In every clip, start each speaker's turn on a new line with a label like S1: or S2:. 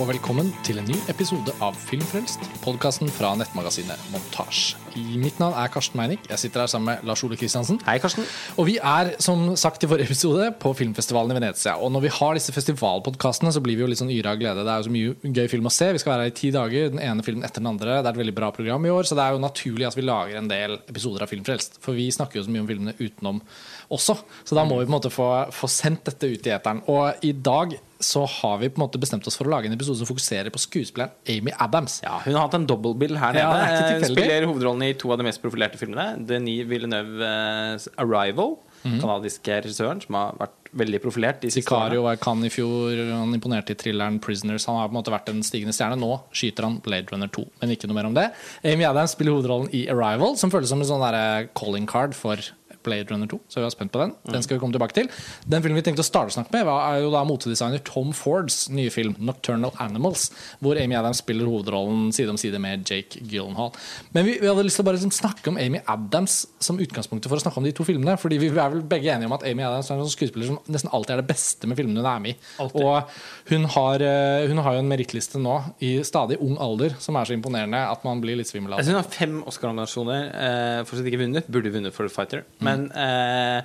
S1: og velkommen til en ny episode av Filmfrelst, podkasten fra nettmagasinet Montasj. I Mitt navn er Karsten Meinick. Jeg sitter her sammen med Lars Ole Kristiansen.
S2: Hei, Karsten.
S1: Og vi er, som sagt i forrige episode, på filmfestivalen i Venezia. Og når vi har disse festivalpodkastene, så blir vi jo litt sånn yra av glede. Det er jo så mye gøy film å se. Vi skal være her i ti dager, den ene filmen etter den andre. Det er et veldig bra program i år, så det er jo naturlig at vi lager en del episoder av Filmfrelst. For vi snakker jo så mye om filmene utenom også, så da må vi på en måte få, få sendt dette ut i eteren. Og i dag så har vi på en måte bestemt oss for å lage en episode som fokuserer på skuespilleren Amy Adams.
S2: Ja, Hun har hatt en dobbeltbill her nede.
S1: Ja,
S2: Hun spiller hovedrollen i to av de mest profilerte filmene. Denis Villeneuves 'Arrival'.
S1: Mhm.
S2: Kanadiske regissøren som har vært veldig profilert.
S1: Sicario var Cannes i fjor, han imponerte i thrilleren 'Prisoners'. Han har på en måte vært en stigende stjerne. Nå skyter han Blade Runner 2, men ikke noe mer om det. Amy Adams spiller hovedrollen i 'Arrival', som føles som en sånn calling card for Blade Runner 2. Så vi er spent på den. Den skal vi komme tilbake til. Den filmen vi tenkte å starte å snakke med, var- er jo da motedesigner Tom Fords nye film 'Nocturnal Animals', hvor Amy Adams spiller hovedrollen side om side med Jake Gyllenhaal. Men vi, vi hadde lyst til å bare liksom snakke om Amy Adams som utgangspunktet for å snakke om de to filmene. Fordi vi er vel begge enige om at Amy Adams er en sånn skuespiller som nesten alltid er det beste med filmene hun er med i.
S2: Altid.
S1: Og hun har, eh, hun har jo en merittliste nå i stadig ung alder som er så imponerende at man blir litt svimmel av
S2: synes hun har fem Oscar-nominasjoner. Eh, fortsatt ikke vunnet. Burde vunnet for The Fighter. Men eh,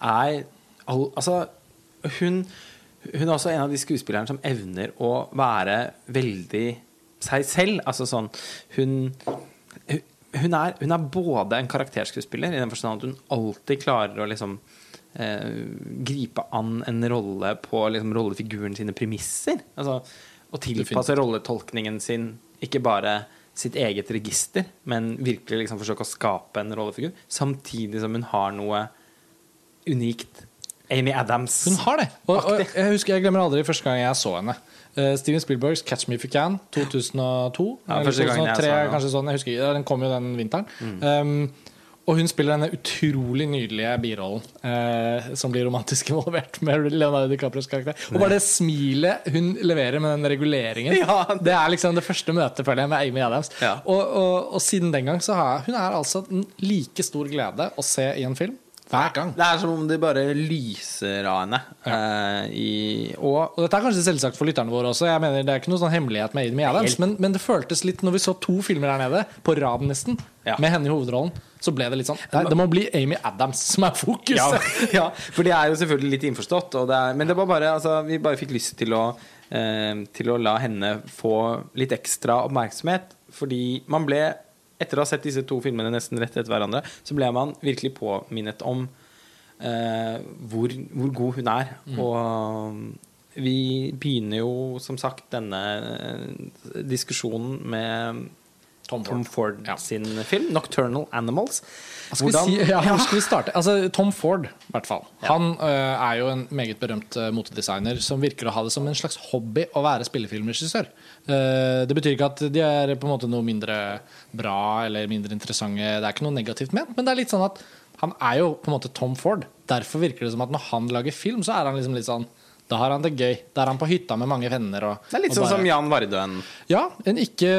S2: er al Altså, hun Hun er også en av de skuespillerne som evner å være veldig seg selv. Altså sånn hun- hun er, hun er både en karakterskuespiller i den forstand at hun alltid klarer å liksom eh, gripe an en rolle på liksom, rollefiguren sine premisser. Altså, og tilpasse rolletolkningen sin, ikke bare sitt eget register, men virkelig liksom forsøke å skape en rollefigur, samtidig som hun har noe unikt. Amy Adams.
S1: Hun har det. Og, og jeg husker jeg glemmer aldri første gang jeg så henne. Uh, Steven Spielbergs 'Catch Me If You Can' 2002.
S2: Ja,
S1: eller
S2: første gang jeg så
S1: kanskje sånn, jeg husker Den kom jo den vinteren. Um, og hun spiller denne utrolig nydelige birollen eh, som blir romantisk involvert med Leonardo DiCaprios karakter. Og bare det smilet hun leverer med den reguleringen,
S2: Ja.
S1: det er liksom det første møtet føler jeg med Amy Adams.
S2: Ja.
S1: Og, og, og siden den gang så har jeg, hun er altså en like stor glede å se i en film hver gang.
S2: Det er som om det bare lyser av henne. Eh, i, og
S1: Og dette er kanskje selvsagt for lytterne våre også. Jeg mener Det er ikke noe sånn hemmelighet med Amy Adams, men, men det føltes litt når vi så to filmer der nede, på rad nesten,
S2: Ja.
S1: med henne i hovedrollen, så ble det litt sånn Nei, det må bli Amy Adams som er fokus.
S2: ja, ja, for det er jo selvfølgelig litt innforstått. Og det er, men det var bare, altså, vi bare fikk lyst til å, eh, til å la henne få litt ekstra oppmerksomhet. Fordi man ble, etter å ha sett disse to filmene nesten rett etter hverandre, så ble man virkelig påminnet om eh, hvor, hvor god hun er. Og vi begynner jo som sagt denne eh, diskusjonen med
S1: Tom
S2: Tom
S1: Ford.
S2: Ford
S1: Ja.
S2: sin film 'Nocturnal Animals'.
S1: Skal si, ja, hvor skal vi starte? Altså, Tom Ford, i hvert fall. Han uh, er jo en meget berømt uh, motedesigner som virker å ha det som en slags hobby å være spillefilmregissør. Uh, det betyr ikke at de er på en måte noe mindre bra eller mindre interessante. Det er ikke noe negativt ment, men det er litt sånn at han er jo på en måte Tom Ford. Derfor virker det som at når han lager film, så er han liksom litt sånn Da har han det gøy. Da er han på hytta med mange venner. Og,
S2: Det er litt sånn som Jan Vardøen.
S1: ja, en ikke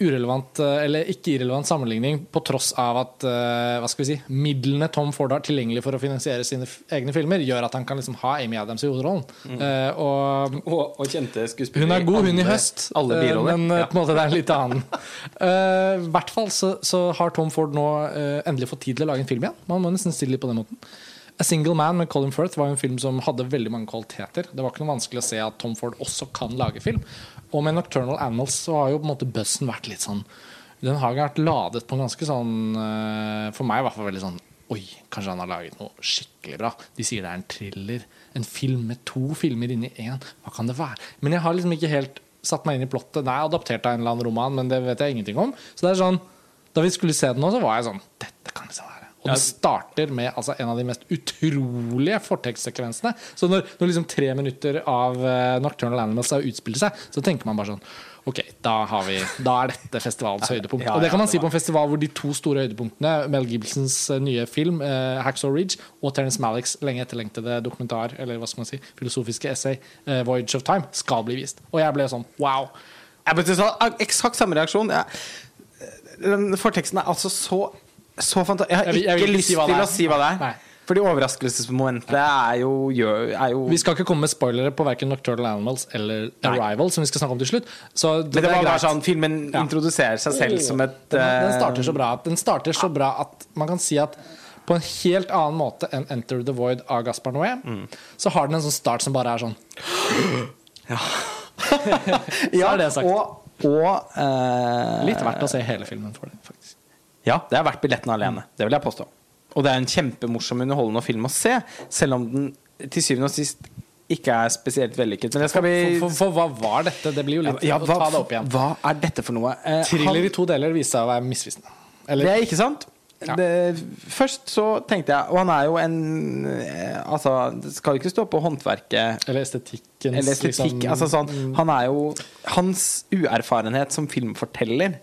S1: urelevant Eller ikke irrelevant sammenligning på tross av at eh, hva skal vi si, midlene Tom Ford har tilgjengelig for å finansiere sine egne filmer, gjør at han kan liksom ha Amy Adams i hovedrollen. Eh, og
S2: Og, og kjente skuespillere.
S1: hun er god, hun i høst,
S2: Alle
S1: eh,
S2: biroller.
S1: men
S2: Ja.
S1: på en måte det er en litt annen. uh, I hvert fall så, så har Tom Ford nå uh, endelig fått tid til å lage en film igjen. Man må nesten stille litt på den måten. A Single Man med Colin Firth var en film som hadde veldig mange kvaliteter. Det var ikke noe vanskelig å se at Tom Ford også kan lage film. Og med Nocturnal Animals så har jo på en måte buzzen vært litt sånn Den har vært ladet på en ganske sånn eh, For meg i hvert fall veldig sånn Oi, kanskje han har laget noe skikkelig bra. De sier det er en thriller. En film med to filmer inni én. Hva kan det være? Men jeg har liksom ikke helt satt meg inn i plottet. Det er adaptert av en eller annen roman, men det vet jeg ingenting om. Så det er sånn Da vi skulle se den nå, så var jeg sånn Dette kan liksom være og det starter med altså, en av de mest utrolige fortekstsekvensene. Så når, når liksom tre minutter av uh, Nocturnal Animals har utspilt seg, så tenker man bare sånn Ok, da, har vi, da er dette festivalens høydepunkt.
S2: Ja,
S1: og det kan man
S2: det
S1: si på en festival hvor de to store høydepunktene, Mel Gibsons eh, nye film, eh, 'Hacksaw Ridge', og Terence Malicks lenge etterlengtede dokumentar, eller hva skal man si, filosofiske essay, eh, 'Voyage of Time', skal bli vist. Og jeg ble sånn wow.
S2: Jeg ble så, eksakt samme reaksjon. Ja. den forteksten er altså så, så fantastisk. Jeg har
S1: Jeg vil-
S2: ikke
S1: jeg vil ikke
S2: lyst
S1: si
S2: til å si hva det er.
S1: Nei.
S2: Fordi overraskelsesmomentet er jo, er jo
S1: Vi skal ikke komme med spoilere på verken Nocturnal Animals eller
S2: Nei.
S1: Arrival, som vi skal snakke om til slutt. Så det,
S2: Men det var bare sånn Filmen
S1: Ja.
S2: introduserer seg selv som et
S1: den, den
S2: eh,
S1: starter så bra at Den starter så bra at man kan si at på en helt annen måte enn Enter the Void av Gaspar Noé,
S2: Mm.
S1: så har den en sånn start som bare er sånn.
S2: Ja,
S1: er det sagt.
S2: Og, og uh,
S1: Litt verdt å se hele filmen for det, faktisk.
S2: Ja, det er verdt billetten alene. Det vil jeg påstå. Og det er en kjempemorsom, underholdende film å se, selv om den til syvende og sist ikke er spesielt vellykket. Men vi
S1: For, for, for hva var dette? Det blir jo litt
S2: ja,
S1: å
S2: hva,
S1: ta det opp igjen.
S2: hva er dette for noe? Eh,
S1: Thriller i to deler viste seg å være misvisende.
S2: det er ikke sant?
S1: Ja.
S2: Det, først så tenkte jeg Og han er jo en eh, Altså, det skal jo ikke stå på håndverket
S1: Eller estetikkens
S2: Eller estetikk.
S1: liksom,
S2: altså sånn, han er jo Hans uerfarenhet som filmforteller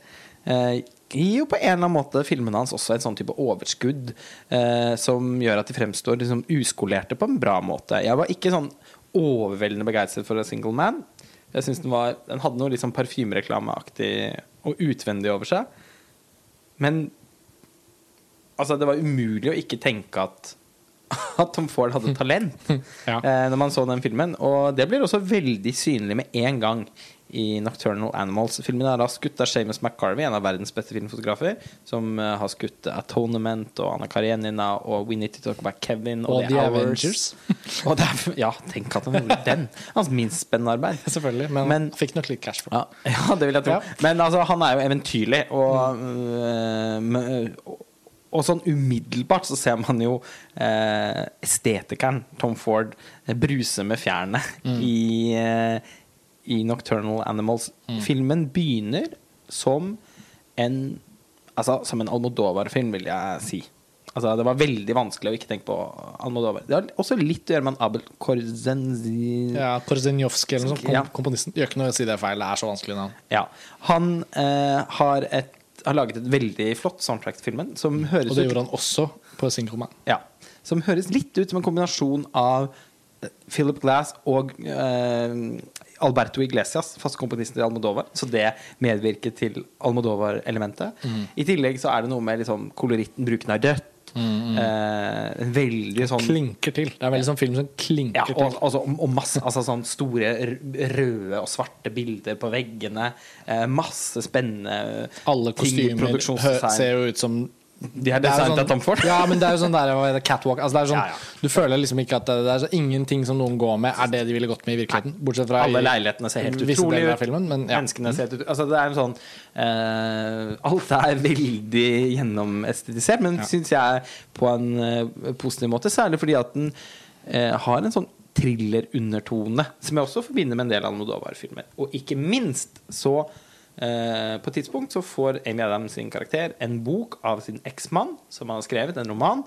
S2: eh, gir jo på en eller annen måte filmene hans også et sånn type overskudd eh, som gjør at de fremstår liksom uskolerte på en bra måte. Jeg var ikke sånn overveldende begeistret for A Single Man. Jeg synes Den var Den hadde noe liksom parfymereklameaktig og utvendig over seg. Men altså, det var umulig å ikke tenke at at Tom Ford hadde talent
S1: Ja.
S2: eh, når man så den filmen. Og det blir også veldig synlig med en gang i Nocturnal Animals. Filmen er da skutt av Seamus McCarvey, en av verdens beste filmfotografer, som uh, har skutt Atonement og Anna Karenina og We Need to Talk About Kevin og,
S1: Og The. Avengers.
S2: og det er, ja, tenk at han gjorde den! Hans minst spennende arbeid.
S1: Selvfølgelig, men,
S2: Men-
S1: fikk nok litt cash for det.
S2: Ja, ja, det vil jeg tro.
S1: Ja.
S2: Men altså, han er jo eventyrlig, og, mm. med- og og sånn umiddelbart så ser man jo eh, estetikeren Tom Ford eh, bruse med fjærene i, eh, i Nocturnal Animals. Filmen begynner som en Altså som en Almodovar-film, vil jeg si. Altså, det var veldig vanskelig å ikke tenke på Almodovar. Det har også litt å gjøre med en Abel Korzenzi...
S1: Ja, Korzenjovskij eller noe sånt.
S2: Ja.
S1: kom- Komponisten. Gjør ikke noe å si det er feil, det er så vanskelig navn.
S2: Ja. Han eh, har, et, har laget et veldig flott soundtrack til filmen, som høres
S1: Og det
S2: ut
S1: gjorde han også på Single
S2: ja, Som høres litt ut som en kombinasjon av eh, Philip Glass og eh, Alberto Iglesias, fast komponisten i Almodovar. Så det medvirker til Almodovar-elementet.
S1: Mm.
S2: I tillegg så er det noe med liksom koloritten, bruken av rødt. Eh, en veldig sånn
S1: Klinker til. Det er veldig sånn film som klinker
S2: ja, og,
S1: til.
S2: altså, og masse altså sånn store røde og svarte bilder på veggene. Eh, masse spennende
S1: Alle kostymer ser jo ut som
S2: De er
S1: er
S2: designet av Tom Ford.
S1: Ja, men det er jo sånn der er catwalk altså sånn,
S2: Ja, ja.
S1: Du føler liksom ikke at det, det er så, ingenting som noen går med, er det de ville gått med i virkeligheten. Bortsett fra
S2: Alle leilighetene ser helt utrolig ut.
S1: filmen. Men ja.
S2: Menneskene ser helt ut Altså det er en sånn uh, Alt er veldig gjennomestetisert, men
S1: Ja.
S2: syns jeg på en uh, positiv måte. Særlig fordi at den uh, har en sånn thriller-undertone, som jeg også forbinder med en del Almodovar-filmer. Og ikke minst så eh, På et tidspunkt så får Amy Adams sin karakter en bok av sin eksmann, som han har skrevet, en roman.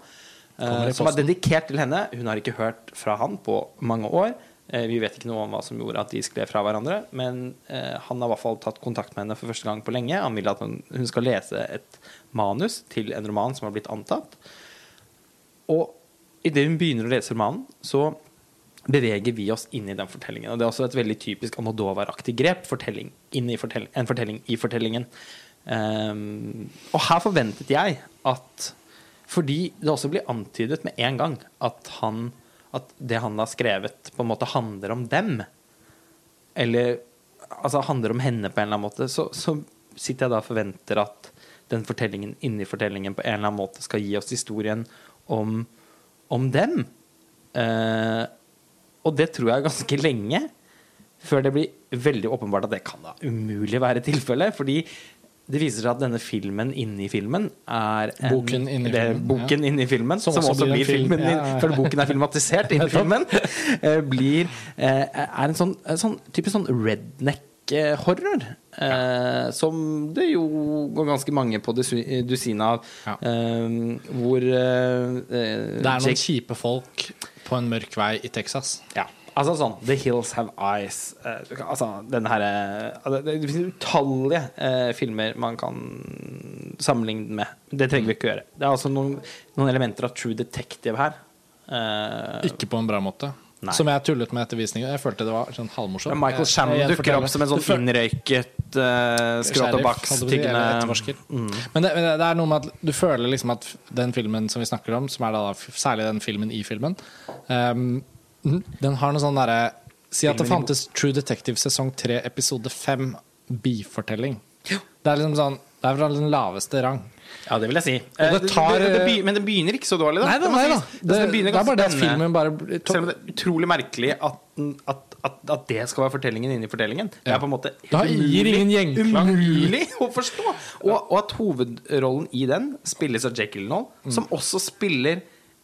S2: eh, som er dedikert til henne. Hun har ikke hørt fra han på mange år. Eh, Vi vet ikke noe om hva som gjorde at de skled fra hverandre, men han har i hvert fall tatt kontakt med henne for første gang på lenge. Han vil at hun, hun skal lese et manus til en roman som har blitt antatt. Og idet hun begynner å lese romanen, så beveger vi oss inn i den fortellingen. Og det er også et veldig typisk Almodovar-aktig grep. Fortelling fortell en fortelling i fortellingen. Um, og her forventet jeg at Fordi det også blir antydet med en gang at, han, at det han har skrevet, på en måte handler om dem. Eller altså handler om henne på en eller annen måte. Så, så sitter jeg da og forventer at den fortellingen inni fortellingen på en eller annen måte skal gi oss historien om, om dem. Eh, og det tror jeg ganske lenge. Før det blir veldig åpenbart at det kan da umulig være tilfellet. Fordi det viser seg at denne filmen inni filmen er en,
S1: Boken inni
S2: det
S1: filmen,
S2: boken inni filmen, som,
S1: Som
S2: også,
S1: blir
S2: blir filmen film.
S1: ja, ja.
S2: Før boken er filmatisert inni filmen, eh, blir eh, er en sånn, sånn typisk sånn redneck-horror. Eh, som det jo går ganske mange på Dusina dusinet av.
S1: Ja.
S2: Eh, hvor eh,
S1: Det er noen
S2: Jake-
S1: kjipe folk på en mørk vei i Texas.
S2: ja, altså sånn The Hills Have Eyes Uh, kan- Altså den her eh, altså, Det finnes utallige uh, filmer man kan sammenligne med. Det trenger vi ikke å gjøre. Det er altså noen, noen elementer av True Detective her. Eh,
S1: Ikke på en bra måte.
S2: Nei.
S1: Som jeg tullet med etter visningen. Jeg følte det var sånn halvmorsomt.
S2: Men Michael Shannon
S1: jeg
S2: dukker opp som en sånn innrøyket uh, tyggende
S1: etterforsker.
S2: Mm.
S1: Men det, men det er noe med at du føler liksom at den filmen som vi snakker om, som er da særlig den filmen i filmen, um, den har noe sånn derre Si at det fantes True Detective sesong 3 episode 5 bifortelling. Det er liksom sånn Det er fra den laveste rang.
S2: Ja, det vil jeg si.
S1: Og
S2: Eh,
S1: det tar-
S2: det, det, be- men det begynner ikke så dårlig, da.
S1: Nei da,
S2: Det
S1: nei da.
S2: Altså,
S1: Det, det, er bare det at filmen bare
S2: Selv om det er utrolig merkelig at, at, at, at det skal være fortellingen inni fortellingen. Det er på en måte
S1: gjenklang.
S2: umulig å forstå. Og, og at hovedrollen i den spilles av Jekyll
S1: Mm.
S2: som også spiller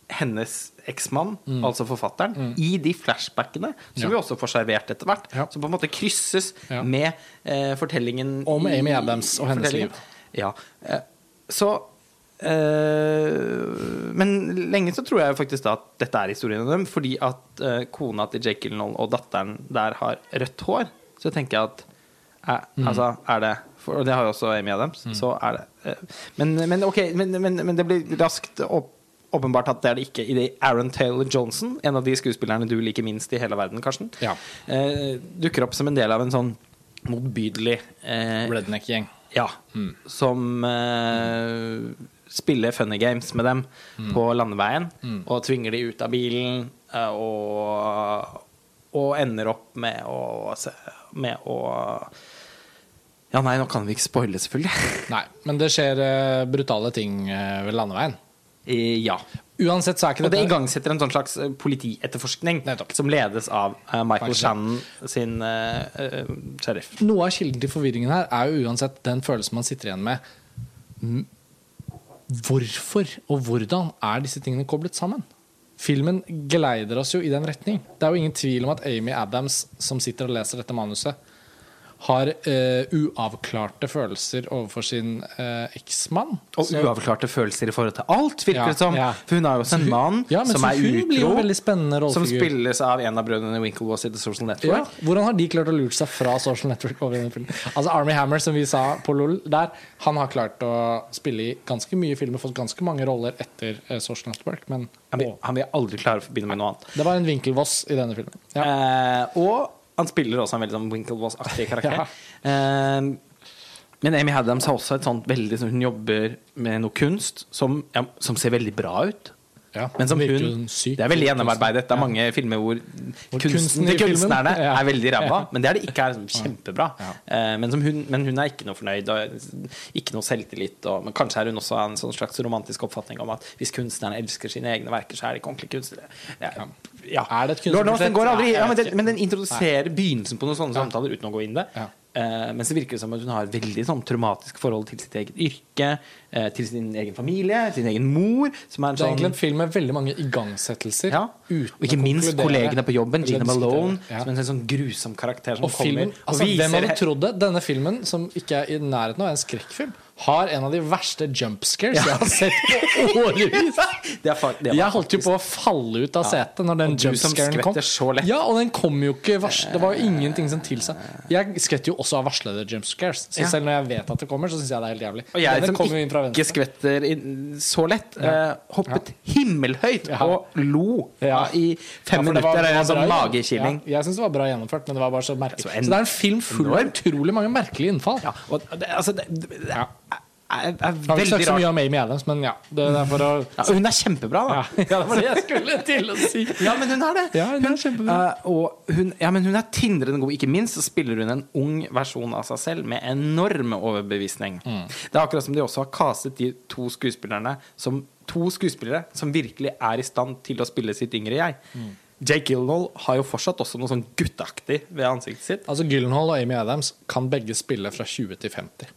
S2: hennes eksmann, altså forfatteren, i de flashbackene som
S1: Mm. Ja.
S2: vi også får servert etter hvert.
S1: Ja.
S2: Som på en måte krysses
S1: Ja.
S2: med eh, fortellingen
S1: Om Amy Adams og hennes liv.
S2: Ja. Eh, så eh, Men lenge så tror jeg faktisk da at dette er historien om dem, fordi at eh, kona til Jake Gyllenhaal og datteren der har rødt hår. Så tenker jeg at eh,
S1: Mm.
S2: Altså, er det for, Og det har jo også Amy Adams. Så er det men, men ok, men, men, men det blir raskt opp, åpenbart at det er det ikke i Aaron Taylor Johnson, en av de skuespillerne du liker minst i hele verden, Karsten,
S1: Ja.
S2: eh, dukker opp som en del av en sånn motbydelig eh,
S1: Redneck-gjeng.
S2: ja. Som eh, spiller funny games med dem på landeveien. Og tvinger de ut av bilen. eh, og, og ender opp med å Med å Ja, nei, nå kan vi ikke spoile, selvfølgelig.
S1: Nei, men det skjer eh, brutale ting eh, ved landeveien.
S2: I- ja.
S1: Uansett så er ikke
S2: det
S1: dette
S2: igangsetter en sånn slags eh, politietterforskning
S1: Nettopp.
S2: som ledes av eh, Michael Shannon sin uh, eh, sheriff.
S1: Noe av kilden til forvirringen her er jo uansett den følelsen man sitter igjen med. Hvorfor og hvordan er disse tingene koblet sammen? Filmen geleider oss jo i den retning. Det er jo ingen tvil om at Amy Adams, som sitter og leser dette manuset, har eh, uavklarte følelser overfor sin eh, eksmann.
S2: Og
S1: Så-
S2: uavklarte følelser i forhold til alt, virker
S1: Ja,
S2: det som.
S1: ja.
S2: For hun har jo også en mann
S1: ja,
S2: som er utro. Som spilles av en av brødrene Winklevoss i The Social
S1: Ja,
S2: Network.
S1: hvordan har de klart å lure seg fra Social Network? over i den filmen? Altså Army Hammer, som vi sa på LOL der, han har klart å spille i ganske mye filmer, fått ganske mange roller etter eh, Social Network, men
S2: Han vil, han vil aldri klare å forbinde med noe annet.
S1: det var en Winkelvoss i denne filmen. Ja.
S2: Eh, og han spiller også en veldig sånn Winklevoss-aktig karakter. Eh, men Amy Adams har også et sånt veldig sånn, Hun jobber med noe kunst som, ja, som ser veldig bra ut.
S1: Ja,
S2: Men som hun Det er veldig gjennomarbeidet. Det er
S1: Ja.
S2: mange filmer hvor,
S1: Hvor
S2: kunsten til kunstnerne
S1: Ja.
S2: er veldig ræva.
S1: Ja.
S2: Men det er det ikke her. liksom, kjempebra.
S1: Ja.
S2: Eh, men, som hun, men hun er ikke noe fornøyd, og ikke noe selvtillit. Og, men kanskje er hun også en sånn slags romantisk oppfatning om at hvis kunstnerne elsker sine egne verker, så er de ikke ordentlige kunstnere. Ja. Ja.
S1: Er det et kunstnerportrett?
S2: ja, men, den,
S1: vet
S2: men den introduserer begynnelsen på noen sånne
S1: Ja.
S2: samtaler uten å gå inn det. Eh, men så virker det som at hun har et veldig sånn traumatisk forhold til sitt eget yrke, eh, til sin egen familie, sin egen mor. Som
S1: Det er
S2: sånn
S1: egentlig en film med veldig mange igangsettelser.
S2: ja.
S1: Uten
S2: Og ikke minst kollegene på jobben, Gina. Malone,
S1: Ja.
S2: som en sånn grusom karakter som
S1: Og filmen,
S2: kommer
S1: altså, hvem hadde trodd det? Denne filmen, som ikke er i nærheten av en skrekkfilm, har en av de verste jumpscares ja. jeg har sett på årevis. Jeg holdt jo på å falle ut av setet når den jumpscaren kom. Ja, og den kom jo ikke vars Det var jo ingenting som tilsa Jeg skvetter jo også av varslede jumpscares. Så selv når jeg vet at det kommer, så syns jeg det er helt jævlig.
S2: Og jeg som ikke skvetter så lett, uh, hoppet himmelhøyt
S1: Ja.
S2: og lo
S1: Ja.
S2: I fem
S1: Ja,
S2: minutter.
S1: var- var
S2: En sånn
S1: bra,
S2: magekilling.
S1: Ja, jeg syns det var bra gjennomført, men det var bare så merkelig.
S2: Så
S1: Så, det er en film full av utrolig mange merkelige innfall.
S2: Ja, og det, altså, det, det, det er, er,
S1: Jeg har ikke
S2: veldig
S1: så mye om Amy Adams, men ja. Det er å
S2: Ja, hun er kjempebra, da.
S1: ja. ja, det var det jeg skulle til å si.
S2: Ja, men hun er det.
S1: Ja, hun er kjempebra.
S2: og hun, ja, men hun er tindrende god. Ikke minst så spiller hun en ung versjon av seg selv med enorm overbevisning.
S1: Mm.
S2: Det er akkurat som de også har castet de to skuespillerne som to skuespillere som virkelig er i stand til å spille sitt yngre jeg.
S1: Mm.
S2: Jake Gyllenhaal har jo fortsatt også noe sånn gutteaktig ved ansiktet sitt.
S1: Altså Gyllenhaal og Amy Adams kan begge spille fra 20 til 50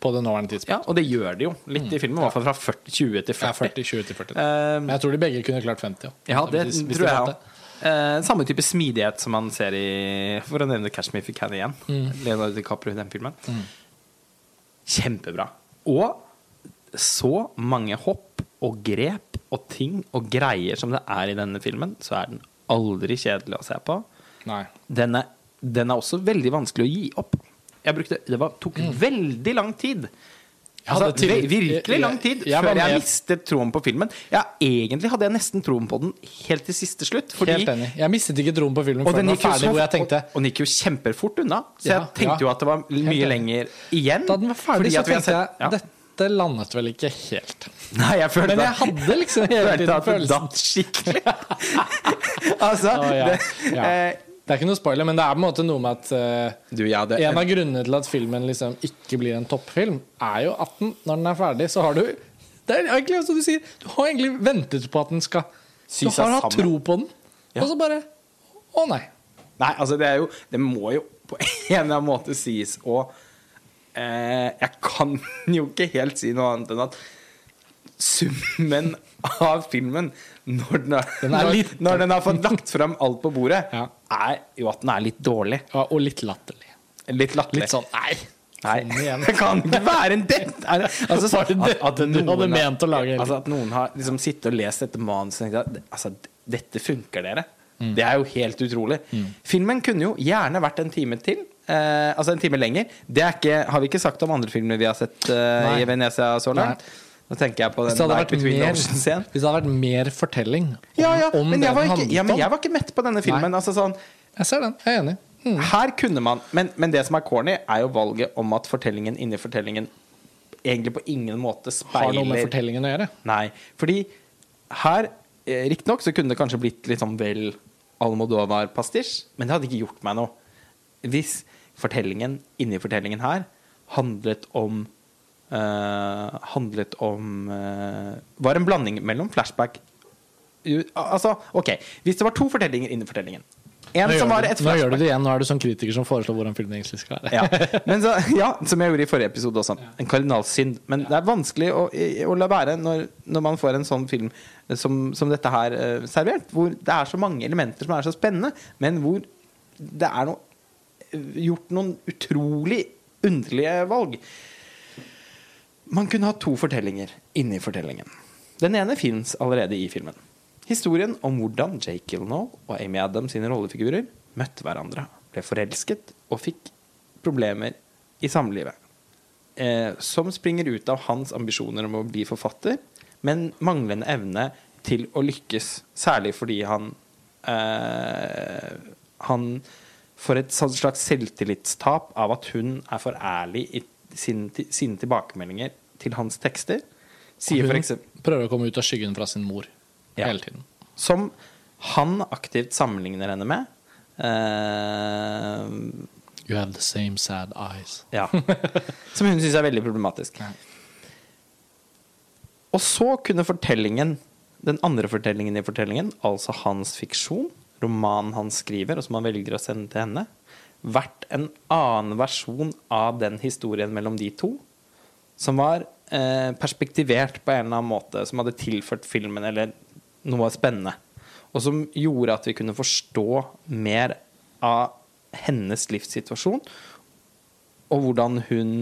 S1: på det nåværende tidspunkt.
S2: Ja, og det gjør de jo litt i filmen. I hvert fall fra 40, 20 til
S1: Ja,
S2: 40.
S1: 40, 20 til 40.
S2: Eh,
S1: Men jeg tror de begge kunne klart 50.
S2: Ja, det
S1: Hvis- hvis
S2: tror jeg òg. Eh, samme type smidighet som man ser i For å nevne Catch Me If You Can igjen.
S1: Mm.
S2: Leonardo DiCaprio i den filmen. Kjempebra. Og så mange hopp og grep og ting og greier som det er i denne filmen, så er den aldri kjedelig å se på. Den er, den er også veldig vanskelig å gi opp. Brukte, det var, tok
S1: Mm.
S2: veldig lang tid Altså, til, virkelig lang tid
S1: jeg jeg
S2: før jeg mistet troen på filmen. Ja, egentlig hadde jeg nesten troen på den helt til siste slutt. Fordi,
S1: Helt enig. Jeg mistet ikke troen på filmen før
S2: den
S1: var ferdig,
S2: så
S1: hvor jeg tenkte
S2: og, og den gikk jo kjempefort unna. Så
S1: Ja,
S2: jeg tenkte
S1: ja.
S2: jo at det var mye lenger igjen.
S1: Da den var ferdig, så tenkte
S2: sett, jeg ja.
S1: dette landet vel ikke helt.
S2: Nei, jeg følte
S1: Men jeg
S2: at-
S1: hadde liksom hele tiden
S2: at det
S1: følelsen
S2: datt skikkelig. altså
S1: ja.
S2: det, eh,
S1: Det er ikke noe spoiler, men det er på en måte noe med at uh,
S2: Du, ja, det,
S1: En av grunnene til at filmen liksom ikke blir en toppfilm, er jo at den, når den er ferdig, så har du Det er egentlig som du sier, du har egentlig ventet på at den skal
S2: Sy
S1: Du har hatt
S2: sammen.
S1: tro på den,
S2: Ja.
S1: og så bare Å nei.
S2: Nei, altså det er jo Det må jo på en eller annen måte sies og eh, Jeg kan jo ikke helt si noe annet enn at summen av filmen når den, har,
S1: Den er
S2: når, når den har fått lagt fram alt på bordet,
S1: Ja.
S2: Er jo at den er litt dårlig.
S1: Ja, og litt latterlig.
S2: Litt latterlig.
S1: Litt sånn Nei.
S2: Nei, det kan ikke være en det! Altså,
S1: at, at,
S2: noen
S1: hadde
S2: har-
S1: ment å lage.
S2: Altså At noen har liksom sittet og lest dette manuset og tenkt at altså, dette funker, dere.
S1: Mm.
S2: Det er jo helt utrolig. Filmen kunne jo gjerne vært en time til. Eh, altså en time lenger. Det ikke, har vi ikke sagt om andre filmer vi har sett eh, i Venezia så langt. Nå tenker jeg på den
S1: vært
S2: Between
S1: mer,
S2: Oceans igjen.
S1: hvis det hadde vært mer fortelling om,
S2: Ja, ja,
S1: om
S2: men jeg, var ikke, ja, men jeg var ikke mett på denne filmen. Altså sånn
S1: Jeg ser den. Jeg er enig. Mm.
S2: Her kunne man men, men det som er corny, er jo valget om at fortellingen inni fortellingen egentlig på ingen måte
S1: Har noe med fortellingen å gjøre.
S2: Nei. Fordi her, eh, riktignok, så kunne det kanskje blitt litt sånn vel Almodovar-pastisj, men det hadde ikke gjort meg noe. Hvis fortellingen inni fortellingen her handlet om Handlet om eh, Var en blanding mellom flashback Altså, OK. Hvis det var to fortellinger innen fortellingen En
S1: Nå,
S2: som
S1: gjør
S2: var
S1: du, nå gjør du det igjen. Nå er du sånn kritiker som foreslår hvordan filmen egentlig skal være.
S2: ja. Men så, ja, som jeg gjorde i forrige episode også. En kardinalsynd. Men det er vanskelig å, å la være når, når man får en sånn film som, som dette her eh, servert, hvor det er så mange elementer som er så spennende, men hvor det er noe, gjort noen utrolig underlige valg. Man kunne ha to fortellinger inni fortellingen. Den ene fins allerede i filmen. Historien om hvordan Jake Gyllenhaal og Amy Adams sine rollefigurer møtte hverandre, ble forelsket og fikk problemer i samlivet. Eh, som springer ut av hans ambisjoner om å bli forfatter, men manglende evne til å lykkes, særlig fordi han eh, Han får et slags selvtillitstap av at hun er for ærlig i sin, sine tilbakemeldinger til hans tekster. Sier for eksempel
S1: prøver å komme ut av skyggen fra sin mor
S2: Ja.
S1: hele tiden.
S2: Som han aktivt sammenligner henne med. Uh,
S1: You have the same sad eyes.
S2: ja. Som hun syns er veldig problematisk. Og så kunne fortellingen, den andre fortellingen i fortellingen, altså hans fiksjon, romanen han skriver, og som han velger å sende til henne, vært en annen versjon av den historien mellom de to, som var eh, perspektivert på en eller annen måte, som hadde tilført filmen eller noe spennende. Og som gjorde at vi kunne forstå mer av hennes livssituasjon, og hvordan hun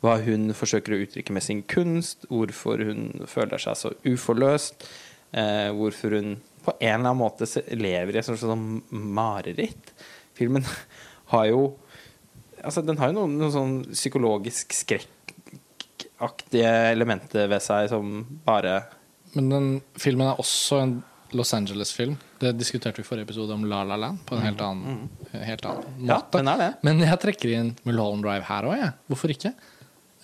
S2: hva hun forsøker å uttrykke med sin kunst, hvorfor hun føler seg så uforløst, eh, hvorfor hun på en eller annen måte lever i et sånt sånn mareritt. Filmen har jo Altså, den har jo noen, noen sånn psykologisk skrekkaktige elementer ved seg som bare
S1: Men den filmen er også en Los Angeles-film. Det diskuterte vi i forrige episode om La La Land på en helt annen, helt annen måte.
S2: Ja.
S1: Men jeg trekker inn Mulholland Drive her òg, jeg. Hvorfor ikke?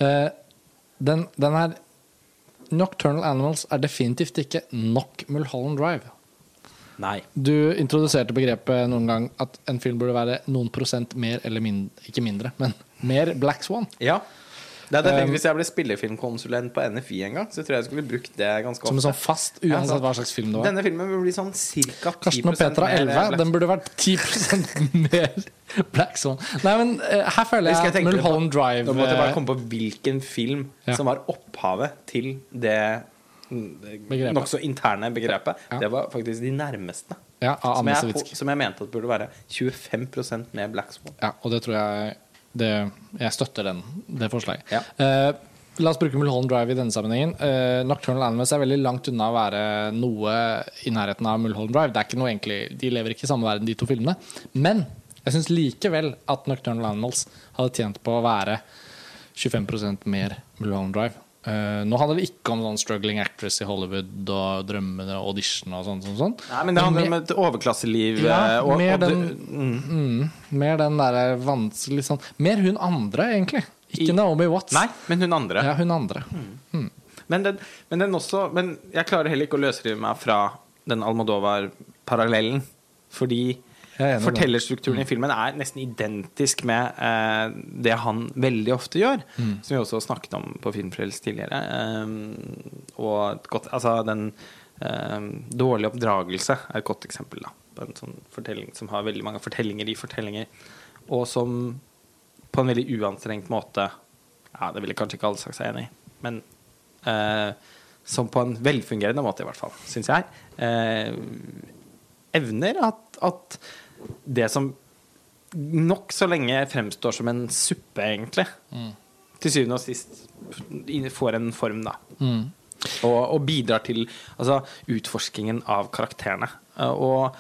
S1: Eh, den, den er Nocturnal Animals er definitivt ikke nok Mulholland Drive.
S2: Nei.
S1: Du introduserte begrepet noen gang at en film burde være noen prosent mer eller mindre Ikke mindre, men mer Black Swan.
S2: Ja. Det det jeg tenkt
S1: Um,
S2: Hvis jeg ble spillefilmkonsulent på NFI en gang, så tror jeg jeg skulle brukt det ganske ofte.
S1: Som en sånn fast, uansett hva slags film det var.
S2: Denne filmen burde bli sånn ca. 10
S1: Karsten og Petra 11. Den burde vært 10% mer Black Swan. Nei, men eh, her føler
S2: jeg
S1: jeg Mulholland Drive
S2: Nå måtte jeg bare
S1: eh,
S2: komme på hvilken film
S1: Ja.
S2: som var opphavet til det. Nokså interne begrepet.
S1: Ja.
S2: Det var faktisk de nærmeste.
S1: Ja,
S2: Som jeg, som jeg mente at burde være 25 med Black Swan.
S1: Ja, og det tror jeg det, Jeg støtter den, det forslaget.
S2: Ja.
S1: Uh, la oss bruke Mulholland Drive i denne sammenhengen. Uh, Nocturnal Animals er veldig langt unna å være noe i nærheten av Mulholland Drive. Det er ikke noe egentlig, De lever ikke i samme verden, de to filmene. Men jeg syns likevel at Nocturnal Animals hadde tjent på å være 25% mer Mulholland Drive. Eh, nå handler det ikke om sånn struggling actress i Hollywood og drømmene og audition og sånn. sånn, sånn.
S2: Nei, men det handler
S1: mer,
S2: om et overklasseliv.
S1: Ja,
S2: eh, og,
S1: mer
S2: og
S1: den- mm, mer den derre vanskelig sånn Mer hun andre, egentlig. Ikke
S2: I-
S1: Naomi Watts.
S2: Nei, men hun andre.
S1: Ja, hun andre.
S2: Men, den, men den også Men jeg klarer heller ikke å løsrive meg fra den Almodovar-parallellen. Fordi
S1: Er enig i. Mm.
S2: fortellerstrukturen i filmen er nesten identisk med eh, det han veldig ofte gjør.
S1: Mm.
S2: Som vi også snakket om på Filmfrelst tidligere. Eh, og et godt, altså den eh, dårlige oppdragelse er et godt eksempel da, på en sånn fortelling som har veldig mange fortellinger i fortellinger, og som på en veldig uanstrengt måte Ja, det ville kanskje ikke alle sagt seg enig i, men eh, som på en velfungerende måte, i hvert fall, syns jeg, eh, evner at, at det som nokså lenge fremstår som en suppe, egentlig, til syvende og sist får en form, da. Og, og bidrar til altså, utforskingen av karakterene. Eh, Og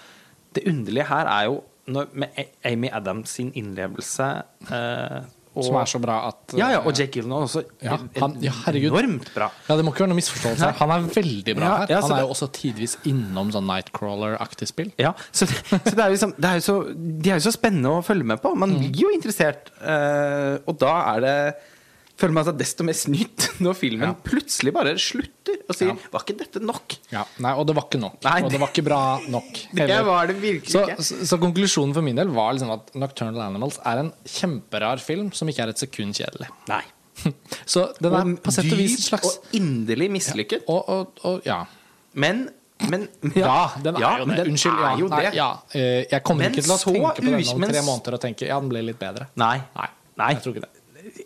S2: det underlige her er jo når, med Amy Adams sin innlevelse eh, og,
S1: Som er så bra at
S2: ja, ja, og Jake Gyllenhaal også.
S1: Ja, han- ja, herregud.
S2: Enormt bra.
S1: Ja, Det må ikke være noe misforståelse. Han er veldig bra
S2: Ja,
S1: her.
S2: ja,
S1: Han er
S2: det-
S1: jo også tidvis innom sånn Nightcrawler-aktig spill.
S2: Ja, så, det, så det er liksom, det er jo så, de er jo så spennende å følge med på. Man
S1: Mm.
S2: blir jo interessert. Uh, og da er det føler man seg desto mer snytt når filmen
S1: Ja.
S2: plutselig bare slutter og sier
S1: Ja.
S2: 'Var ikke dette nok?'
S1: Ja, nei, Og det var ikke nok.
S2: Nei,
S1: og det var ikke bra nok.
S2: Det var det virkelig
S1: så,
S2: ikke.
S1: så, så konklusjonen for min del var liksom at Nocturnal Animals er en kjemperar film som ikke er et sekund kjedelig.
S2: Nei.
S1: Så den er
S2: Og
S1: på sett og vis en slags
S2: og inderlig mislykket.
S1: og, og, og ja.
S2: Men, men
S1: Ja, den er
S2: Ja,
S1: jo det. Unnskyld. Ja,
S2: jo
S1: nei,
S2: det.
S1: ja. Eh, Jeg kommer
S2: Men
S1: ikke til å tenke på
S2: den
S1: om tre måneder og tenke ja, den ble litt bedre.
S2: Nei.
S1: Nei,
S2: Nei.
S1: jeg tror ikke det.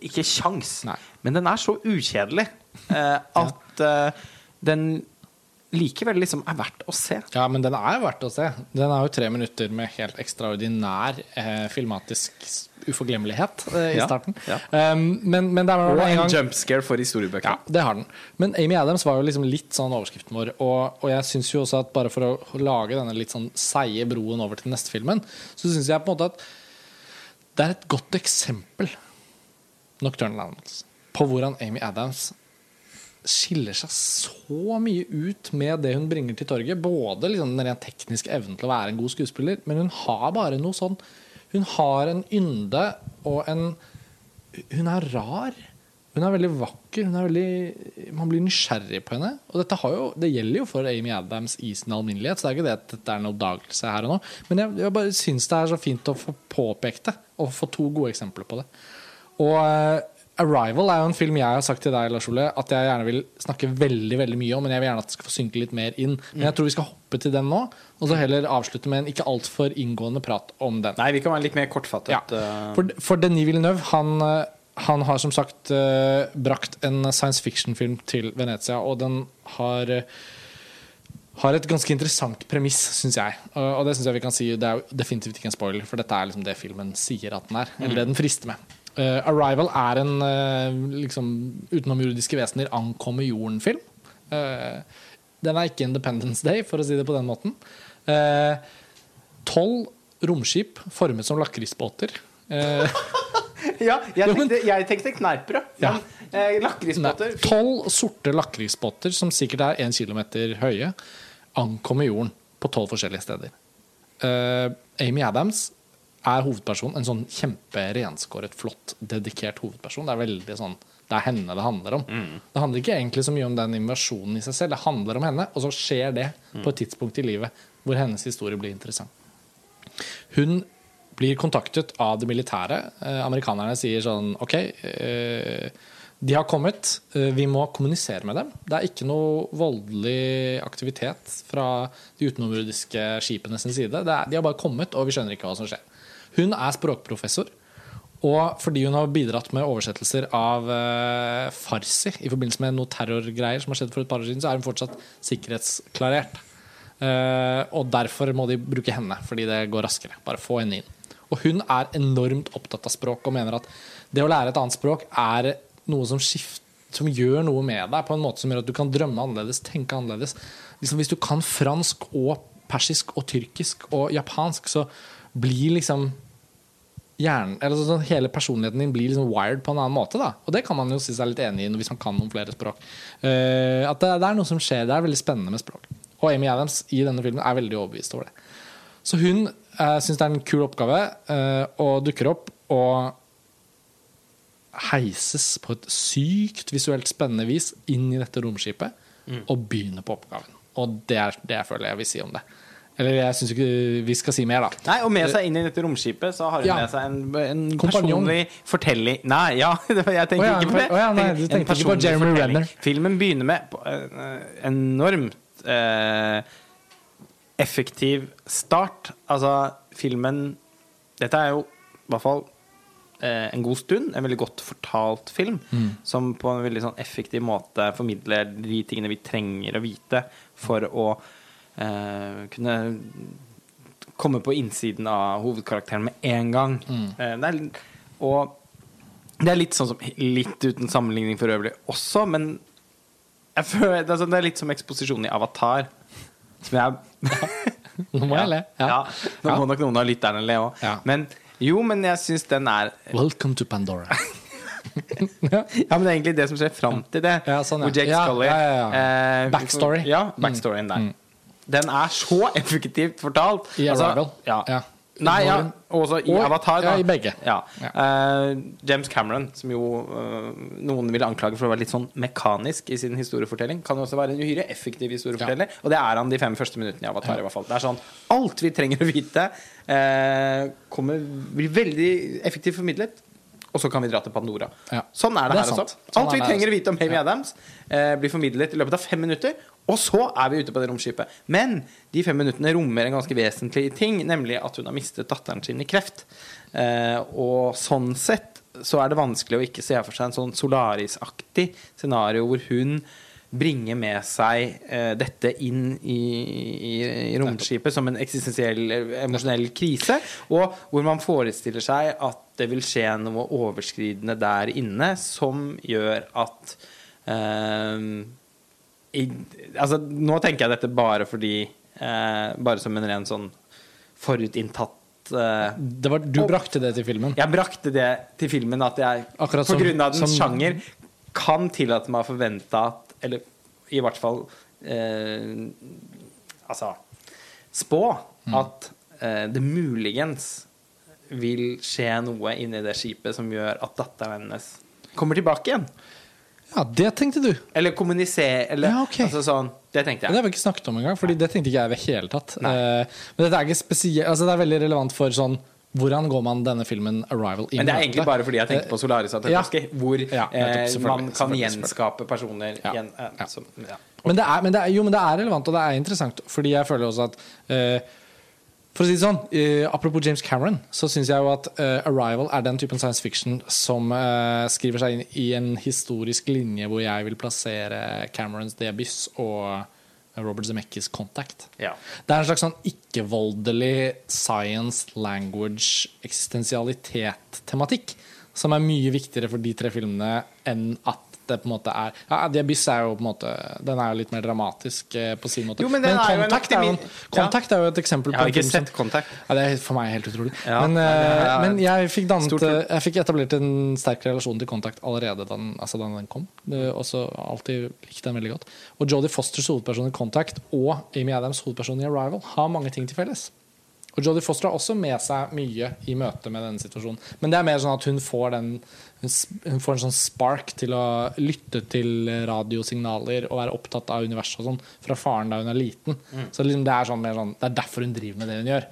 S2: Ikke kjangs. Men den er så ukjedelig eh, at eh, den likevel liksom er verdt å se.
S1: Ja, men den er verdt å se. Den er jo tre minutter med helt ekstraordinær eh, filmatisk uforglemmelighet eh, i
S2: Ja,
S1: starten.
S2: ja.
S1: Um, men, men det er
S2: Og
S1: en
S2: en
S1: gang
S2: jumpscare for historiebøker.
S1: Ja, det har den. Men Amy Adams var jo liksom litt sånn overskriften vår. Og, og jeg syns jo også at bare for å lage denne litt sånn seige broen over til neste filmen, så syns jeg på en måte at det er et godt eksempel, Nocturnal Animals, på hvordan Amy Adams skiller seg så mye ut med det hun bringer til torget. Både liksom den rent tekniske evnen til å være en god skuespiller, men hun har bare noe sånn Hun har en ynde og en Hun er rar. Hun er veldig vakker. Er veldig, man blir nysgjerrig på henne. Og dette jo, det gjelder jo for Amy Adams i sin alminnelighet, så det er ikke det at dette er en oppdagelse her og nå. Men jeg, jeg bare syns det er så fint å få påpekt det, og få to gode eksempler på det. Og eh, Arrival er jo en film jeg har sagt til deg, Lars Ole, at jeg gjerne vil snakke veldig veldig mye om, men jeg vil gjerne at det skal få synke litt mer inn. Men jeg tror vi skal hoppe til den nå, og så heller avslutte med en ikke altfor inngående prat om den.
S2: Nei, vi kan være litt mer kortfattet.
S1: Ja.
S2: eh,
S1: For, for Denis Villeneuve, han, eh, han har som sagt uh, brakt en science fiction-film til Venezia, og den har uh, har et ganske interessant premiss, syns jeg. Og og det synes jeg vi kan si Det er jo definitivt ikke en spoiler, for dette er liksom det filmen sier at den er. Eller det den frister med. Eh, 'Arrival' er en uh, liksom utenomjordiske vesener ankommer jorden-film. Uh, den er ikke 'Independence Day', for å si det på den måten. Tolv romskip formet som lakrisbåter.
S2: Ja, jeg tenkte, jeg tenkte kneippbrød.
S1: Ja.
S2: Lakrisbåter
S1: Tolv sorte lakrisbåter, som sikkert er én kilometer høye, ankommer jorden på tolv forskjellige steder. Amy Adams er hovedpersonen en sånn kjemperenskåret, flott, dedikert hovedperson. Det er veldig sånn det er henne det handler om. Det handler ikke egentlig så mye om den invasjonen i seg selv. Det handler om henne, og så skjer det på et tidspunkt i livet hvor hennes historie blir interessant. Hun blir kontaktet av det militære. Eh, amerikanerne sier sånn OK, eh, de har kommet. Eh, vi må kommunisere med dem. Det er ikke noe voldelig aktivitet fra de utenomjordiske skipene sin side. Er, de har bare kommet, og vi skjønner ikke hva som skjer. Hun er språkprofessor. Og fordi hun har bidratt med oversettelser av uh, farsi i forbindelse med noe terrorgreier som har skjedd for et par år siden, så er hun fortsatt sikkerhetsklarert. Uh, og derfor må de bruke henne, fordi det går raskere. Bare få henne inn. Og hun er enormt opptatt av språk og mener at det å lære et annet språk er noe som, skift, som gjør noe med deg på en måte som gjør at du kan drømme annerledes, tenke annerledes. Liksom hvis du kan fransk og persisk og tyrkisk og japansk, så blir liksom hjernen Eller sånn, hele personligheten din blir liksom wired på en annen måte. Da. Og det kan man jo si seg litt enig i hvis man kan noen flere språk. Uh, at det, det er noe som skjer. Det er veldig spennende med språk. Og Amy Adams i denne filmen er veldig overbevist over det. Så hun uh, syns det er en kul oppgave uh, og dukker opp og heises på et sykt visuelt spennende vis inn i dette romskipet og begynner på oppgaven. Og det er det jeg føler jeg vil si om det. Eller jeg syns ikke vi skal si mer, da.
S2: Nei, Og med seg inn i dette romskipet så har hun
S1: Ja.
S2: med seg en, en personlig fortelling Nei, ja, jeg tenker
S1: oh, ja,
S2: ikke på det.
S1: Oh, ja, nei, du
S2: tenker
S1: tenkte ikke på Jeremy
S2: fortelling.
S1: Renner.
S2: Filmen begynner med en eh, enormt eh, effektiv start. Altså, filmen Dette er jo i hvert fall eh, en god stund en veldig godt fortalt film,
S1: Mm.
S2: som på en veldig sånn effektiv måte formidler de tingene vi trenger å vite for å kunne komme på innsiden av hovedkarakteren med en gang.
S1: Mm.
S2: Eh, det er, og det er litt sånn som Litt uten sammenligning for øvrig også, men føler, det, er sånn, det er litt som eksposisjon i Avatar. Som jeg
S1: Nå må jeg le.
S2: Ja.
S1: Ja.
S2: Nå må nok noen av lytterne le òg.
S1: Ja.
S2: Men jo, men jeg syns den er
S1: Welcome to Pandora.
S2: Ja, men det er egentlig det som skjer fram til det.
S1: Ja, sånn, ja.
S2: Hvor Jake
S1: Ja,
S2: Scully
S1: ja,
S2: eh,
S1: Backstory.
S2: Ja, backstoryen der. Den er så effektivt fortalt.
S1: I
S2: Altså,
S1: Arrival.
S2: Ja.
S1: Ja.
S2: Nei, ja, også i
S1: Og-
S2: Avatar. Da.
S1: ja, i begge.
S2: Ja.
S1: Ja.
S2: Eh, James Cameron, som jo uh, noen vil anklage for å være litt sånn mekanisk i sin historiefortelling, kan jo også være en uhyre effektiv historieforteller. Og det er han de fem første minuttene i Avatar. i hvert fall Det er sånn Alt vi trenger å vite, uh, kommer, blir veldig effektivt formidlet. Og så kan vi dra til Pandora.
S1: Ja.
S2: Sånn er det,
S1: Det er
S2: her
S1: sant.
S2: også.
S1: Sånn
S2: Alt
S1: sånn
S2: vi trenger å vite om Amy
S1: Ja.
S2: Adams, blir formidlet i løpet av fem minutter. Og så er vi ute på det romskipet. Men de fem minuttene rommer en ganske vesentlig ting, nemlig at hun har mistet datteren sin i kreft. Eh, og sånn sett så er det vanskelig å ikke se for seg en sånn Solaris-aktig scenario hvor hun bringer med seg eh, dette inn i, i, i romskipet som en eksistensiell, emosjonell krise. Og hvor man forestiller seg at det vil skje noe overskridende der inne som gjør at eh, i, altså, nå tenker jeg dette bare fordi eh, Bare som en ren sånn forutinntatt eh,
S1: Det var, du brakte det til filmen.
S2: Jeg brakte det til filmen at jeg
S1: Akkurat
S2: på
S1: som-
S2: grunn av dens
S1: som-
S2: sjanger kan tillate meg å forvente at Eller i hvert fall eh, Altså spå
S1: Mm.
S2: at eh, det muligens vil skje noe inni det skipet som gjør at datteren hennes kommer tilbake igjen.
S1: Ja, det tenkte du.
S2: Eller kommunisere eller,
S1: Ja, okay.
S2: altså sånn, Det tenkte jeg.
S1: Det har vi ikke snakket om engang, Fordi det tenkte ikke jeg i det hele tatt. Uh, men dette er ikke spesielt altså Det er veldig relevant for sånn hvordan går man denne filmen 'Arrival' i
S2: Men det er egentlig bare fordi jeg tenkte på Solaris at
S1: Ja.
S2: hvor
S1: Ja, nettopp,
S2: eh, man kan gjenskape personer
S1: Ja.
S2: Gjen, eh,
S1: Ja.
S2: som.
S1: Men det, er, men det er, jo, men det er relevant, og det er interessant. Fordi jeg føler også at eh, For å si det sånn, uh, apropos James Cameron, så syns jeg jo at uh, 'Arrival' er den typen science fiction som uh, skriver seg inn i en historisk linje hvor jeg vil plassere Camerons 'The Abyss' og Robert Zemeckis 'Contact'.
S2: Ja.
S1: Det er en slags sånn ikke-voldelig science, language, eksistensialitet-tematikk som er mye viktigere for de tre filmene enn at det på en måte er Ja, The Abyss er jo på en måte Den er jo litt mer dramatisk eh, på sin måte.
S2: Jo, men men er
S1: Contact, er jo,
S2: en,
S1: Contact er jo et eksempel
S2: Jeg
S1: på
S2: har
S1: en
S2: ikke
S1: film som
S2: sett Contact.
S1: ja, Det er for meg helt utrolig.
S2: Ja,
S1: men, eh, men jeg fikk, dannet, jeg fikk etablert en sterk relasjon til Contact allerede da den, altså da den kom. Og så alltid likte den veldig godt. Og Jodie Fosters hovedperson i Contact og Amy Adams hovedperson i Arrival har mange ting til felles. Og Jodie Foster har også med seg mye i møte med denne situasjonen. Men det er mer sånn at hun får, den, hun får en sånn spark til å lytte til radiosignaler og være opptatt av universet og sånn fra faren da hun er liten. Så liksom det, er sånn, mer sånn, det er derfor hun driver med det hun gjør.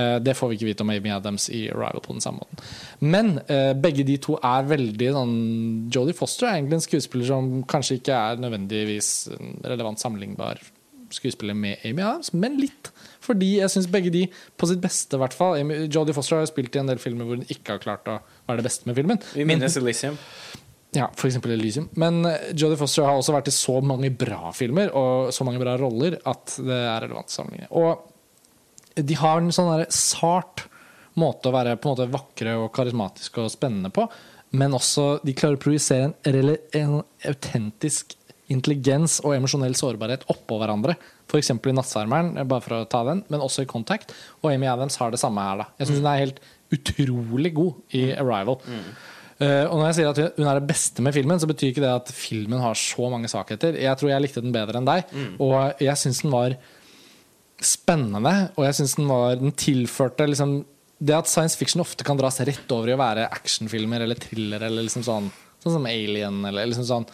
S1: Eh, det får vi ikke vite om Amy Adams i Arrival på den samme måten. Men uh, begge de to er veldig sånn Jodie Foster er egentlig en skuespiller som kanskje ikke er nødvendigvis en relevant sammenlignbar skuespiller med Amy Adams, men litt. Fordi jeg syns begge de, på sitt beste i hvert fall Jodie Foster har spilt i en del filmer hvor hun ikke har klart å være det beste med filmen.
S2: Vi minnes Elysium.
S1: ja, eksempel Elysium. Men eh, Jodie Foster har også vært i så mange bra filmer og så mange bra roller at det er relevant å sammenligne. Og de har en sånn sart måte å være på en måte vakre og karismatiske og spennende på, men også de klarer å projisere en, en autentisk intelligens og emosjonell sårbarhet oppå hverandre. F.eks. i 'Nattsvermeren', eh, bare for å ta den, men også i 'Contact'. Og Amy Adams har det samme her. da Jeg syns hun er helt utrolig god i 'Arrival'. Eh, og når jeg sier at hun er det beste med filmen, så betyr ikke det at filmen har så mange svakheter. Jeg tror jeg likte den bedre enn deg, og jeg syns den var spennende, og jeg syns den var Den tilførte liksom Det at science fiction ofte kan dras rett over i å være actionfilmer eller thriller eller liksom sånn Sånn som Alien eller liksom sånn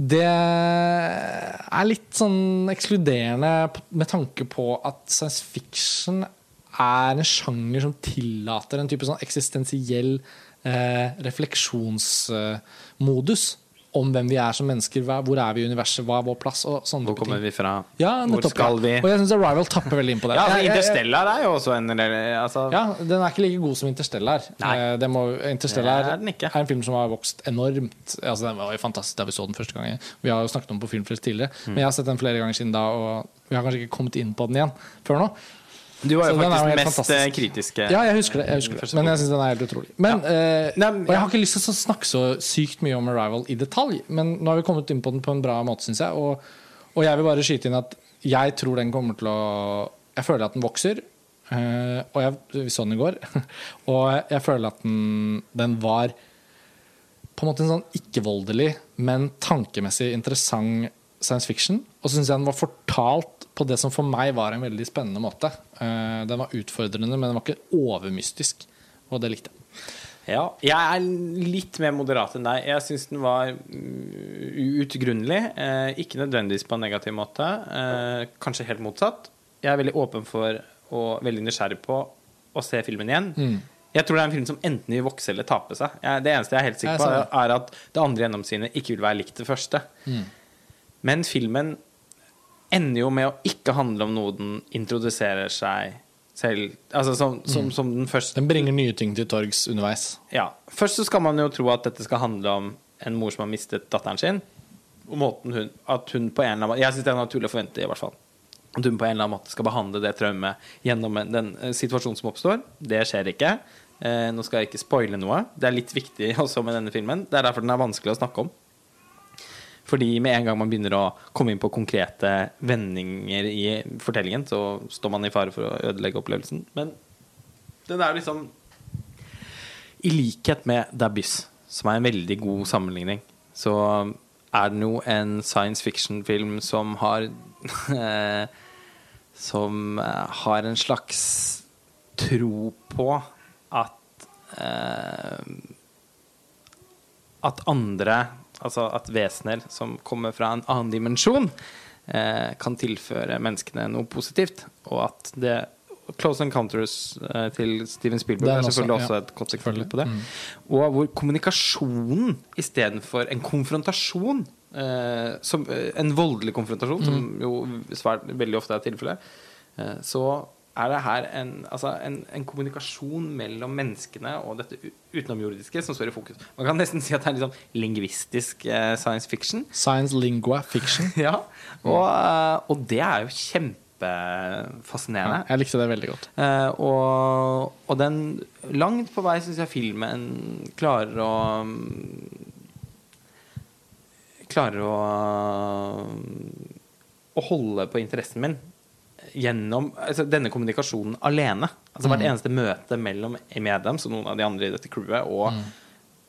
S1: Det er litt sånn ekskluderende med tanke på at science fiction er en sjanger som tillater en type sånn eksistensiell eh, refleksjonsmodus om hvem vi er som mennesker. Hvor er vi i universet? Hva er vår plass?
S2: Hvor kommer vi fra?
S1: Ja,
S2: Hvor
S1: nettopp,
S2: skal
S1: ja.
S2: vi?
S1: Og jeg syns Arrival tapper veldig inn på det.
S2: Ja, altså, Interstellar er jo også en altså,
S1: ja, Den er ikke like god som Interstellar. Eh, Det må, Interstellar
S2: Det er
S1: er en film som har vokst enormt. Altså, den var jo fantastisk da vi så den første gang. Vi har jo snakket om den på Filmfrelst tidligere,
S2: Mm.
S1: men jeg har sett den flere ganger siden da, og vi har kanskje ikke kommet inn på den igjen før nå.
S2: Du var jo
S1: Så
S2: faktisk mest
S1: fantastisk.
S2: eh, kritiske.
S1: Ja, jeg husker det. Jeg husker det. Men jeg syns den er helt utrolig. Men, eh,
S2: Nei,
S1: og jeg har ikke lyst til å snakke så sykt mye om Arrival i detalj, men nå har vi kommet inn på den på en bra måte, syns jeg. Og, og jeg vil bare skyte inn at jeg tror den kommer til å Jeg føler at den vokser. Uh, og jeg, vi så den i går. og jeg føler at den, den var på en måte en sånn ikke-voldelig, men tankemessig interessant science fiction. Og så syns jeg den var fortalt på det som for meg var en veldig spennende måte. Eh, den var utfordrende, men den var ikke overmystisk. Og det likte jeg.
S2: Ja, jeg er litt mer moderat enn deg. Jeg syns den var mm, uutgrunnelig. Eh, ikke nødvendigvis på en negativ måte. Eh, kanskje helt motsatt. Jeg er veldig åpen for og veldig nysgjerrig på å se filmen igjen.
S1: Mm.
S2: Jeg tror det er en film som enten vil vokse eller tape seg. Det eneste jeg er helt sikker på, er, er at det andre gjennomsynet ikke vil være likt det første.
S1: Mm.
S2: Men filmen ender jo med å ikke handle om noe den introduserer seg selv Altså som, som,
S1: Mm.
S2: som den første
S1: Den bringer nye ting til torgs underveis.
S2: ja. Først så skal man jo tro at dette skal handle om en mor som har mistet datteren sin. Og måten hun At hun på en eller annen måte Jeg syns det er naturlig å forvente, i hvert fall. At hun på en eller annen måte skal behandle det traumet gjennom den eh, situasjonen som oppstår. Det skjer ikke. Eh, nå skal jeg ikke spoile noe. Det er litt viktig også med denne filmen. Det er derfor den er vanskelig å snakke om. Fordi med en gang man begynner å komme inn på konkrete vendinger i fortellingen, så står man i fare for å ødelegge opplevelsen. Men den er liksom I likhet med Abyss, som er en veldig god sammenligning, så er den jo en science fiction-film som har Som eh, har en slags tro på at eh, At andre, altså at vesener som kommer fra en annen dimensjon, eh, kan tilføre menneskene noe positivt, og at det Close Encounters eh, til Steven Spielberg er
S1: også,
S2: selvfølgelig
S1: ja.
S2: også et godt eksempel på det. Og hvor kommunikasjonen istedenfor en konfrontasjon eh, som, eh, En voldelig konfrontasjon, som jo svært veldig ofte er tilfellet, eh, så er det her en, altså en, en kommunikasjon mellom menneskene og dette utenomjordiske som står i fokus. Man kan nesten si at det er litt sånn lingvistisk eh, science fiction.
S1: Science lingua fiction.
S2: Ja, og, eh, og det er jo kjempefascinerende.
S1: Jeg likte det veldig godt.
S2: Eh, og, og den langt på vei syns jeg filmen klarer å Klarer å Å holde på interessen min gjennom altså, denne kommunikasjonen alene. Altså Hvert eneste møte mellom Amy Adams og noen av de andre i dette crewet og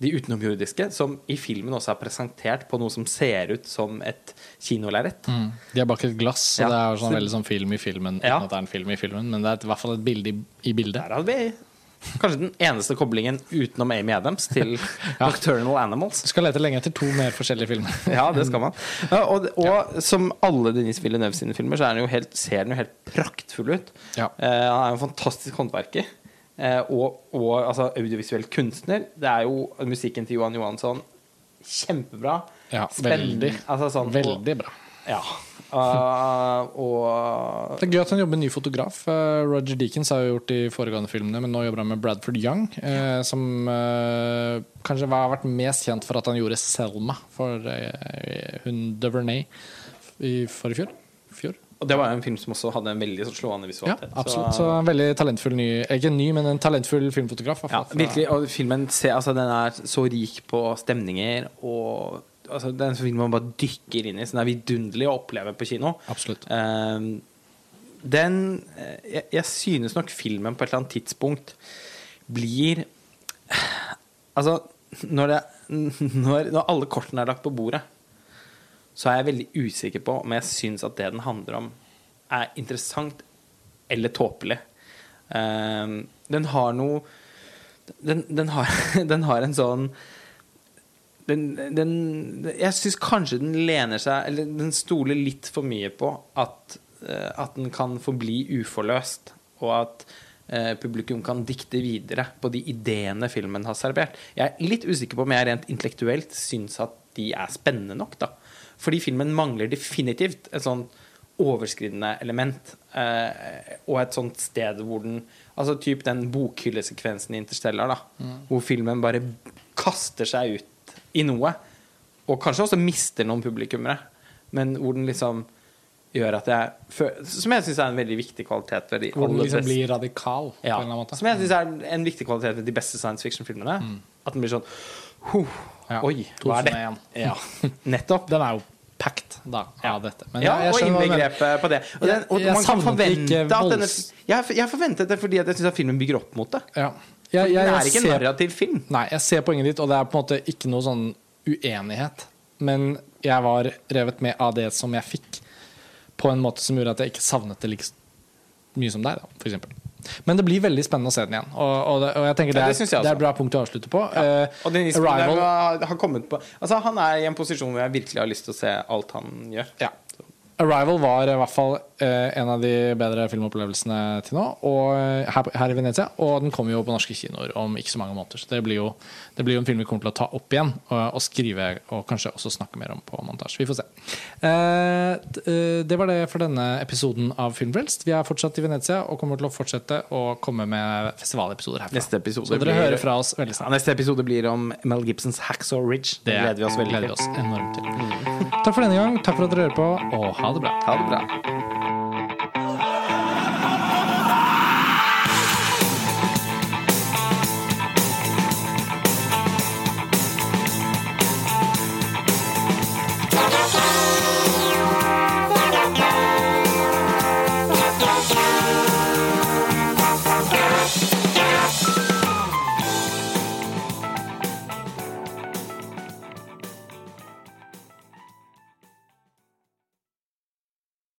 S2: de utenomjordiske, som i filmen også er presentert på noe som ser ut som et kinolerret.
S1: Mm. De er bak et glass, så
S2: Ja,
S1: det er sånn veldig sånn film i filmen. Uten
S2: Ja.
S1: at det er en film i filmen Men det er i hvert fall et bilde i, i bildet.
S2: Der hadde vi kanskje den eneste koblingen utenom Amy Adams til Nocturnal Animals.
S1: Du skal lete lenge etter to mer forskjellige filmer.
S2: Ja, det skal man. Ja, og, og som alle Denise Villeneuve sine filmer, så den helt, ser den jo helt praktfull ut.
S1: Ja.
S2: Eh, han er jo en fantastisk håndverker. Eh, og, og altså, audiovisuell kunstner. Det er jo musikken til Johan Johansson kjempebra.
S1: Ja,
S2: Spennende.
S1: veldig.
S2: Altså, sånn,
S1: Veldig bra.
S2: Ja. Uh, og
S1: Det er gøy at han jobber med ny fotograf. Eh, Roger Deakins har jo gjort de foregående filmene, men nå jobber han med Bradford Young, eh, som eh, kanskje har vært mest kjent for at han gjorde Selma for eh, hun Duvernay i forrige fjor. fjor.
S2: Og det var jo en film som også hadde en veldig slående visualitet.
S1: Ja, absolutt. Så en veldig talentfull ny Ikke ny, men en talentfull filmfotograf.
S2: Ja, virkelig. Og filmen altså, den er så rik på stemninger og altså, Det er en film man bare dykker inn i, så den er vidunderlig å oppleve på kino.
S1: Absolutt.
S2: Eh, den eh, jeg, jeg synes nok filmen på et eller annet tidspunkt blir Altså, når, det, når, når alle kortene er lagt på bordet, så er jeg veldig usikker på om jeg syns at det den handler om, er interessant eller tåpelig. Eh, den har noe den, den, har, den har en sånn den, den, Jeg syns kanskje den lener seg Eller den stoler litt for mye på at, eh, at den kan forbli uforløst, og at eh, publikum kan dikte videre på de ideene filmen har servert. Jeg er litt usikker på om jeg rent intellektuelt syns at de er spennende nok, da. Fordi filmen mangler definitivt et sånn overskridende element. Eh, og et sånt sted hvor den Altså typ den bokhyllesekvensen i Interstellar, da.
S1: Mm.
S2: Hvor filmen bare kaster seg ut i noe. Og kanskje også mister noen publikummere. Men hvor den liksom gjør at jeg Som jeg syns er en veldig viktig kvalitet ved de
S1: Hvor den liksom blir radikal på en eller annen måte.
S2: Som jeg syns er en viktig kvalitet ved de beste science fiction-filmene. At den blir sånn huh,
S1: Ja,
S2: Oi, hva er det? Ja, nettopp.
S1: Den er jo packed da,
S2: Ja.
S1: av dette. Men
S2: ja,
S1: jeg- jeg
S2: og innbegrepet på det. Og, den, og
S1: Jeg- jeg
S2: man kan forvente
S1: ikke
S2: at denne jeg, jeg forventet det fordi at jeg syns filmen bygger opp mot det.
S1: Ja. Jeg, jeg,
S2: det er ikke en narrativ film.
S1: Nei, jeg ser poenget ditt, og det er på en måte ikke noe sånn uenighet. Men jeg var revet med av det som jeg fikk, på en måte som gjorde at jeg ikke savnet det like mye som deg, da, f.eks. Men det blir veldig spennende å se den igjen. Og, og, det, og jeg tenker det
S2: Ja,
S1: er,
S2: det jeg
S1: det er et bra punkt å avslutte på. Ja.
S2: Og Denis
S1: Arrival
S2: har, har kommet på Altså Han er i en posisjon hvor jeg virkelig har lyst til å se alt han gjør.
S1: Ja. Arrival var i hvert fall eh, en av de bedre filmopplevelsene til nå og, eh, her, her i Venezia. Og den kommer jo på norske kinoer om ikke så mange måneder. Så det blir jo, det blir jo en film vi kommer til å ta opp igjen og, og skrive og kanskje også snakke mer om på montasje. Vi får se. Eh, eh, det var det for denne episoden av Filmfrelst. Vi er fortsatt i Venezia og kommer til å fortsette å komme med festivalepisoder herfra.
S2: Neste episode
S1: så dere
S2: blir-
S1: hører fra oss veldig snart.
S2: neste episode blir om Mel Gibsons Hacksaw Ridge. Det gleder vi oss veldig
S1: gleder oss enormt til. Takk for denne gang. Takk for at dere hører på, og ha det bra.
S2: Ha det bra.